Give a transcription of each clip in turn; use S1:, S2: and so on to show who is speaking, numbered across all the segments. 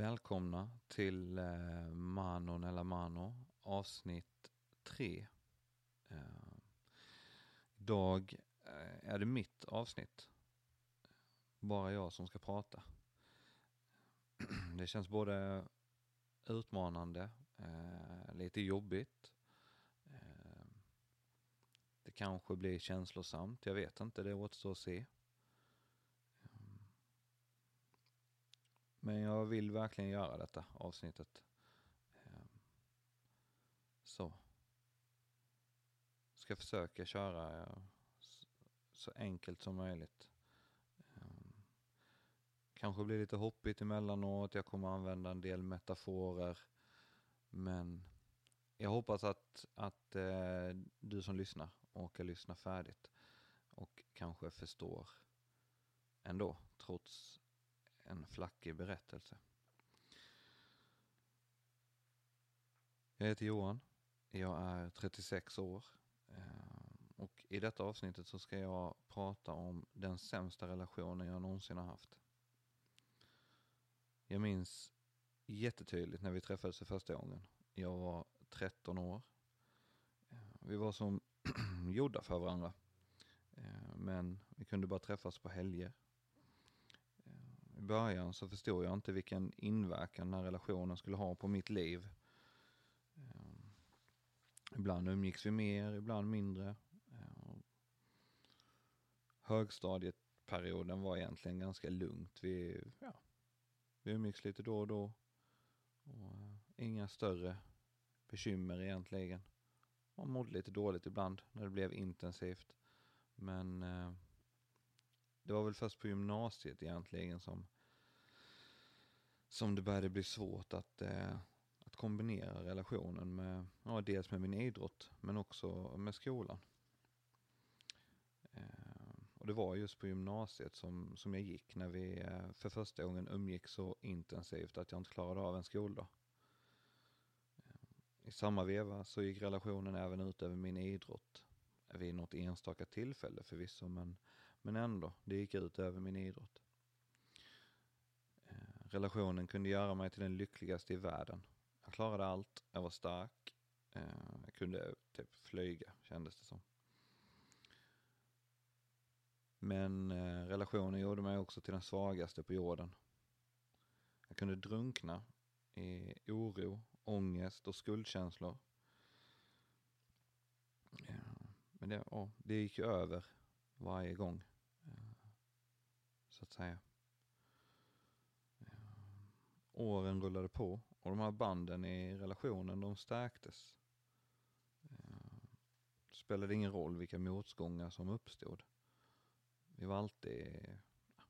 S1: Välkomna till eh, Manon eller Mano avsnitt 3. Eh, idag eh, är det mitt avsnitt. Bara jag som ska prata. Det känns både utmanande, eh, lite jobbigt. Eh, det kanske blir känslosamt, jag vet inte, det återstår att se. Men jag vill verkligen göra detta avsnittet. Ehm, så. Ska försöka köra eh, så enkelt som möjligt. Ehm, kanske blir lite hoppigt emellanåt, jag kommer använda en del metaforer. Men jag hoppas att, att eh, du som lyssnar orkar lyssna färdigt och kanske förstår ändå, trots en flackig berättelse. Jag heter Johan. Jag är 36 år. Eh, och i detta avsnittet så ska jag prata om den sämsta relationen jag någonsin har haft. Jag minns jättetydligt när vi träffades för första gången. Jag var 13 år. Eh, vi var som gjorda för varandra. Eh, men vi kunde bara träffas på helger i början så förstod jag inte vilken inverkan den här relationen skulle ha på mitt liv. Ehm, ibland umgicks vi mer, ibland mindre. Ehm, högstadieperioden var egentligen ganska lugnt. Vi, ja, vi umgicks lite då och då. Och, eh, inga större bekymmer egentligen. Man mådde lite dåligt ibland när det blev intensivt. Men eh, det var väl först på gymnasiet egentligen som, som det började bli svårt att, eh, att kombinera relationen med, ja, dels med min idrott men också med skolan. Eh, och det var just på gymnasiet som, som jag gick när vi eh, för första gången umgick så intensivt att jag inte klarade av en skoldag. Eh, I samma veva så gick relationen även ut över min idrott vid något enstaka tillfälle förvisso, men, men ändå, det gick ut över min idrott. Eh, relationen kunde göra mig till den lyckligaste i världen. Jag klarade allt, jag var stark, eh, jag kunde typ flyga kändes det som. Men eh, relationen gjorde mig också till den svagaste på jorden. Jag kunde drunkna i oro, ångest och skuldkänslor. Men det, ja, det gick ju över varje gång. Så att säga. Eh, åren rullade på och de här banden i relationen de stärktes. Det spelade ingen roll vilka motgångar som uppstod. Vi var alltid,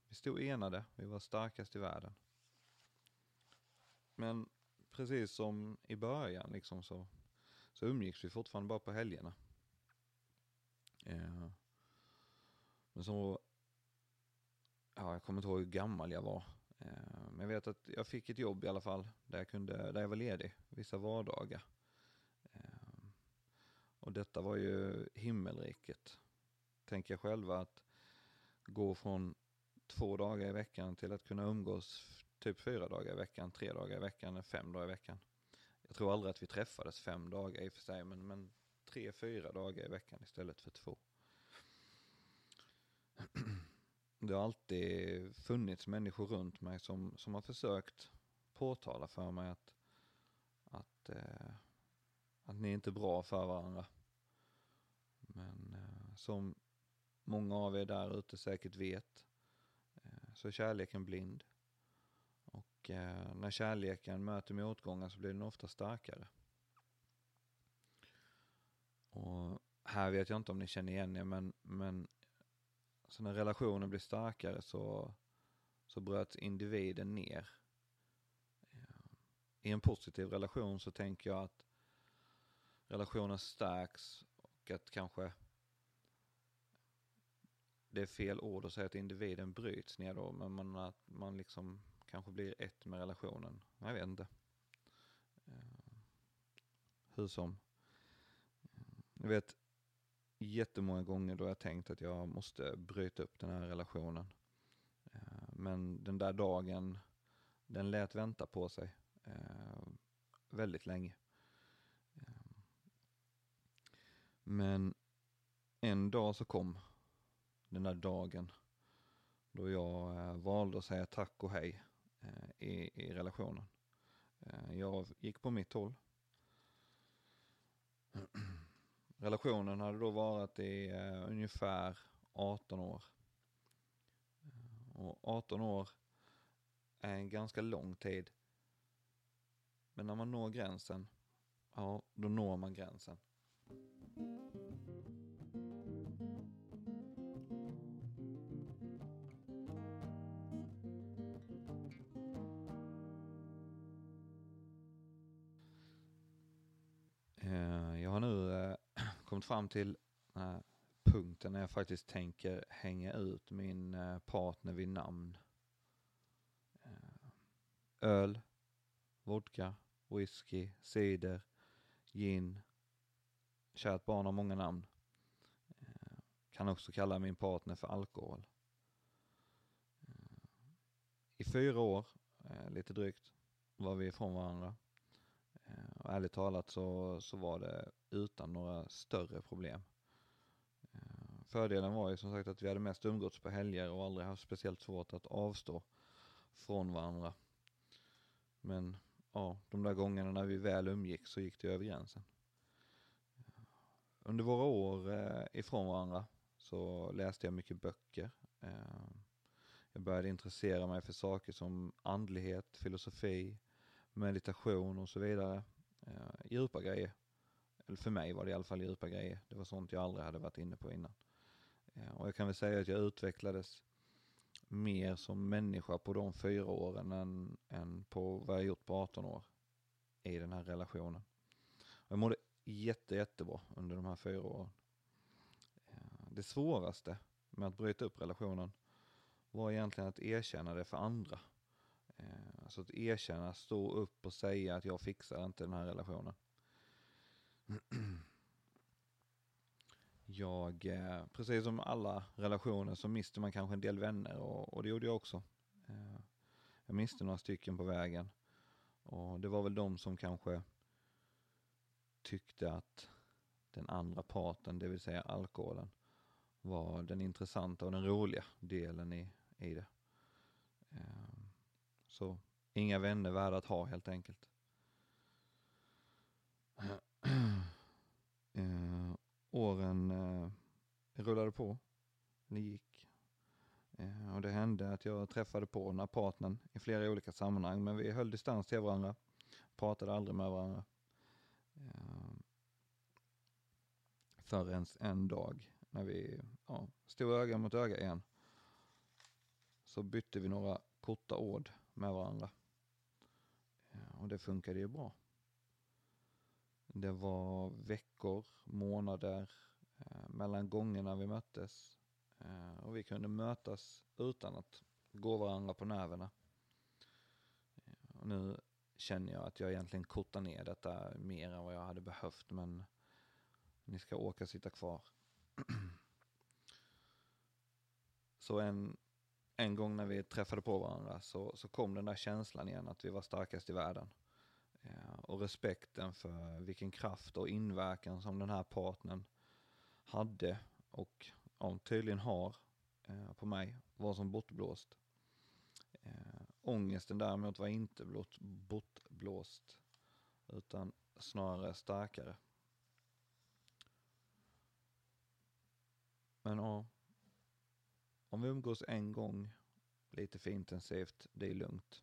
S1: vi stod enade, vi var starkast i världen. Men precis som i början liksom så, så umgicks vi fortfarande bara på helgerna. Eh, men så, ja jag kommer inte ihåg hur gammal jag var. Eh, men jag vet att jag fick ett jobb i alla fall där jag, kunde, där jag var ledig vissa vardagar. Eh, och detta var ju himmelriket. Tänker jag själva att gå från två dagar i veckan till att kunna umgås typ fyra dagar i veckan, tre dagar i veckan, fem dagar i veckan. Jag tror aldrig att vi träffades fem dagar i och för sig, men, men tre, fyra dagar i veckan istället för två. Det har alltid funnits människor runt mig som, som har försökt påtala för mig att, att, eh, att ni är inte är bra för varandra. Men eh, som många av er där ute säkert vet eh, så är kärleken blind. Och eh, när kärleken möter motgångar så blir den ofta starkare. Och här vet jag inte om ni känner igen er, men, men så när relationen blir starkare så, så bröts individen ner. I en positiv relation så tänker jag att relationen stärks och att kanske det är fel ord att säga att individen bryts ner då, men man, att man liksom kanske blir ett med relationen. Jag vet inte. Hur som. Jag vet jättemånga gånger då jag tänkt att jag måste bryta upp den här relationen. Eh, men den där dagen den lät vänta på sig eh, väldigt länge. Eh, men en dag så kom den där dagen då jag valde att säga tack och hej i, i relationen. Jag gick på mitt håll. Relationen hade då varit i eh, ungefär 18 år. Och 18 år är en ganska lång tid. Men när man når gränsen, ja, då når man gränsen. Eh, jag har nu eh, kommit fram till eh, punkten när jag faktiskt tänker hänga ut min eh, partner vid namn. Eh, öl, vodka, whisky, cider, gin. Kärt barn har många namn. Eh, kan också kalla min partner för alkohol. I fyra år, lite drygt, var vi ifrån varandra. Och ärligt talat så, så var det utan några större problem. Eh, fördelen var ju som sagt att vi hade mest umgåtts på helger och aldrig haft speciellt svårt att avstå från varandra. Men ja, de där gångerna när vi väl umgick så gick det över gränsen. Under våra år eh, ifrån varandra så läste jag mycket böcker. Eh, jag började intressera mig för saker som andlighet, filosofi, meditation och så vidare. Eh, djupa grejer. Eller för mig var det i alla fall djupa grejer. Det var sånt jag aldrig hade varit inne på innan. Eh, och jag kan väl säga att jag utvecklades mer som människa på de fyra åren än, än på vad jag gjort på 18 år i den här relationen. Och jag mådde jätte, jättebra under de här fyra åren. Eh, det svåraste med att bryta upp relationen var egentligen att erkänna det för andra. Alltså att erkänna, stå upp och säga att jag fixar inte den här relationen. Jag, eh, precis som alla relationer så mister man kanske en del vänner och, och det gjorde jag också. Eh, jag miste några stycken på vägen. Och det var väl de som kanske tyckte att den andra parten, det vill säga alkoholen, var den intressanta och den roliga delen i, i det. Eh, så inga vänner värda att ha helt enkelt. eh, åren eh, rullade på, det gick. Eh, och det hände att jag träffade på den här partnern i flera olika sammanhang, men vi höll distans till varandra, pratade aldrig med varandra. Eh, förrän en dag när vi ja, stod öga mot öga igen så bytte vi några korta ord med varandra. Och det funkade ju bra. Det var veckor, månader eh, mellan gångerna vi möttes. Eh, och vi kunde mötas utan att gå varandra på nerverna. Eh, och nu känner jag att jag egentligen kortar ner detta mer än vad jag hade behövt men ni ska åka sitta kvar. Så en en gång när vi träffade på varandra så, så kom den där känslan igen att vi var starkast i världen. Eh, och respekten för vilken kraft och inverkan som den här partnern hade och ja, tydligen har eh, på mig var som bortblåst. Eh, ångesten däremot var inte blott bortblåst utan snarare starkare. Men ja, om vi umgås en gång lite för intensivt, det är lugnt.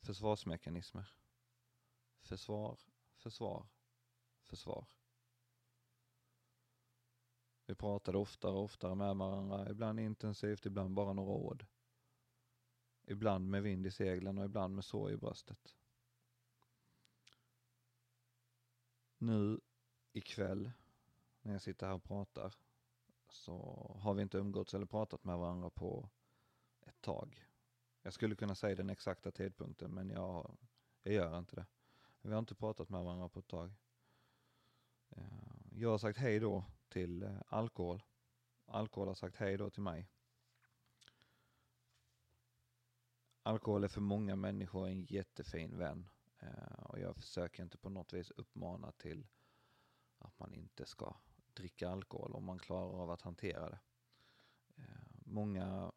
S1: Försvarsmekanismer. Försvar, försvar, försvar. Vi pratade oftare och oftare med varandra, ibland intensivt, ibland bara några ord. Ibland med vind i seglen och ibland med sorg i bröstet. Nu ikväll, när jag sitter här och pratar, så har vi inte umgåtts eller pratat med varandra på ett tag. Jag skulle kunna säga den exakta tidpunkten men jag, jag gör inte det. Vi har inte pratat med varandra på ett tag. Eh, jag har sagt hej då till eh, alkohol. Alkohol har sagt hej då till mig. alkohol är för många människor en jättefin vän. Eh, och jag försöker inte på något vis uppmana till att man inte ska dricka alkohol om man klarar av att hantera det. Eh, många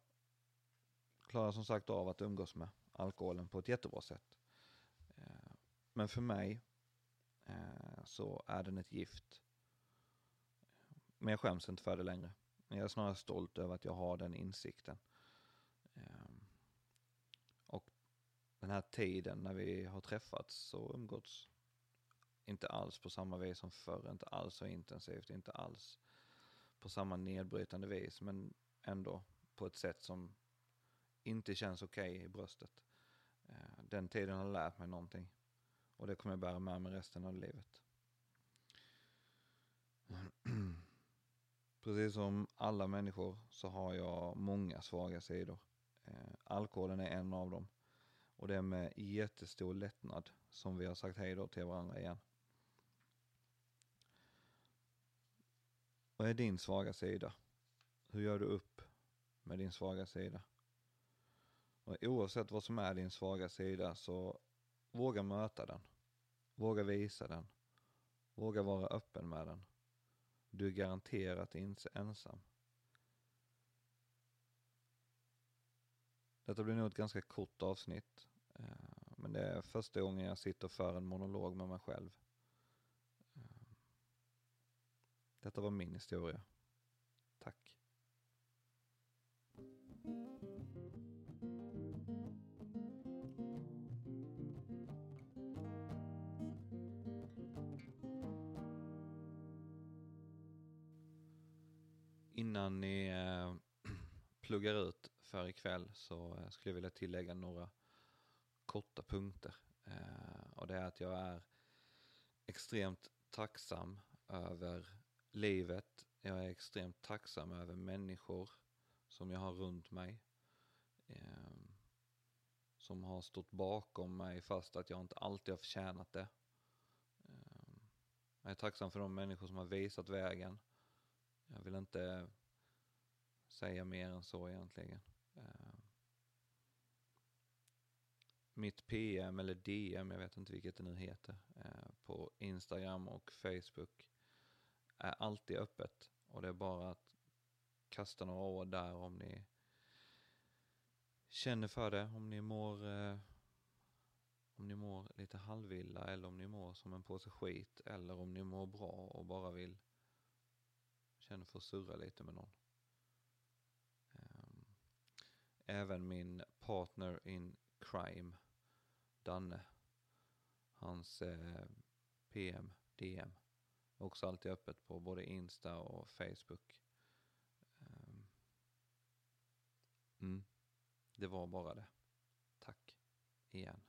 S1: klarar som sagt av att umgås med alkoholen på ett jättebra sätt. Eh, men för mig eh, så är den ett gift. Men jag skäms inte för det längre. Jag är snarare stolt över att jag har den insikten. Och den här tiden när vi har träffats och umgåtts inte alls på samma vis som förr, inte alls så intensivt, inte alls på samma nedbrytande vis, men ändå på ett sätt som inte känns okej okay i bröstet. Eh, den tiden har lärt mig någonting och det kommer jag bära med mig resten av livet. Precis som alla människor så har jag många svaga sidor. Eh, alkoholen är en av dem. Och det är med jättestor lättnad som vi har sagt hej då till varandra igen. Vad är din svaga sida? Hur gör du upp med din svaga sida? Och oavsett vad som är din svaga sida så våga möta den. Våga visa den. Våga vara öppen med den. Du är garanterat inte ensam. Detta blir nog ett ganska kort avsnitt. Eh, men det är första gången jag sitter för en monolog med mig själv. Detta var min historia. Tack. Innan ni eh, pluggar ut för ikväll så eh, skulle jag vilja tillägga några korta punkter. Eh, och det är att jag är extremt tacksam över livet. Jag är extremt tacksam över människor som jag har runt mig. Eh, som har stått bakom mig fast att jag inte alltid har förtjänat det. Eh, jag är tacksam för de människor som har visat vägen. Jag vill inte säga mer än så egentligen. Eh, mitt PM eller DM, jag vet inte vilket det nu heter, eh, på Instagram och Facebook är alltid öppet och det är bara att kasta några ord där om ni känner för det, om ni mår eh, om ni mår lite halvilla eller om ni mår som en påse skit eller om ni mår bra och bara vill känna för att surra lite med någon. Um, även min partner in crime, Danne, hans eh, PM, DM Också alltid öppet på både Insta och Facebook. Ehm. Mm. Det var bara det. Tack igen.